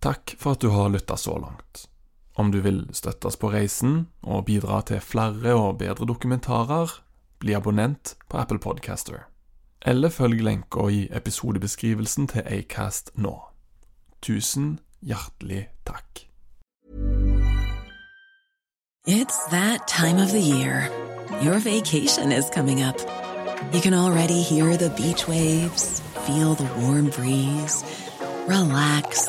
Takk for at du har lytta så langt. Om du vil støtte oss på reisen og bidra til flere og bedre dokumentarer, bli abonnent på Apple Podcaster. Eller følg lenka i episodebeskrivelsen til Acast nå. Tusen hjertelig takk. It's that time of the year. Your vacation is coming up. You can already hear the beach waves, feel the warm breeze, relax,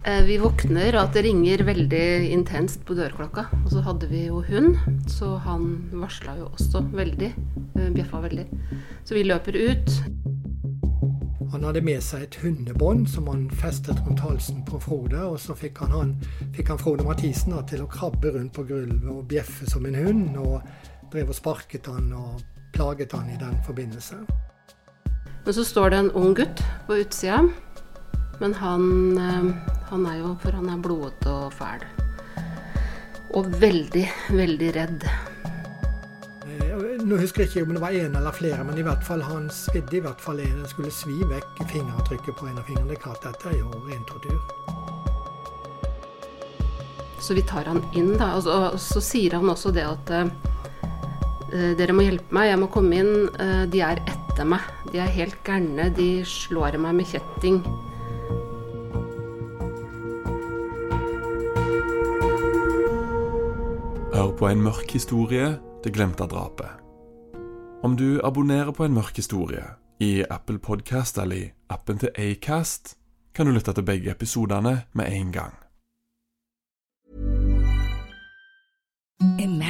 Vi våkner at det ringer veldig intenst på dørklokka. Og så hadde vi jo hund, så han varsla jo også veldig. eh, Bjeffa veldig. Så vi løper ut. Han hadde med seg et hundebånd som han festet rundt halsen på Frode. Og så fikk han, han, fikk han Frode Mathisen da, til å krabbe rundt på gulvet og bjeffe som en hund. Og drev og sparket han og plaget han i den forbindelse. Men så står det en ung gutt på utsida. Men han, eh, han er jo For han er blodete og fæl. Og veldig, veldig redd. Eh, Nå husker jeg ikke om det var én eller flere, men i hvert fall han svidde i hvert fall en. Det skulle svi vekk fingeravtrykket på en av fingrene. Det er klart, Dette er jo ren tortur. Så vi tar han inn, da. Og så, og så sier han også det at eh, dere må hjelpe meg, jeg må komme inn. eh, de er etter meg. De er helt gærne. De slår meg med kjetting. På en mørk historie, det glemte drapet. Om du abonnerer på en mørk historie i Apple Podcast eller i appen til Acast, kan du lytte til begge episodene med en gang. Imagine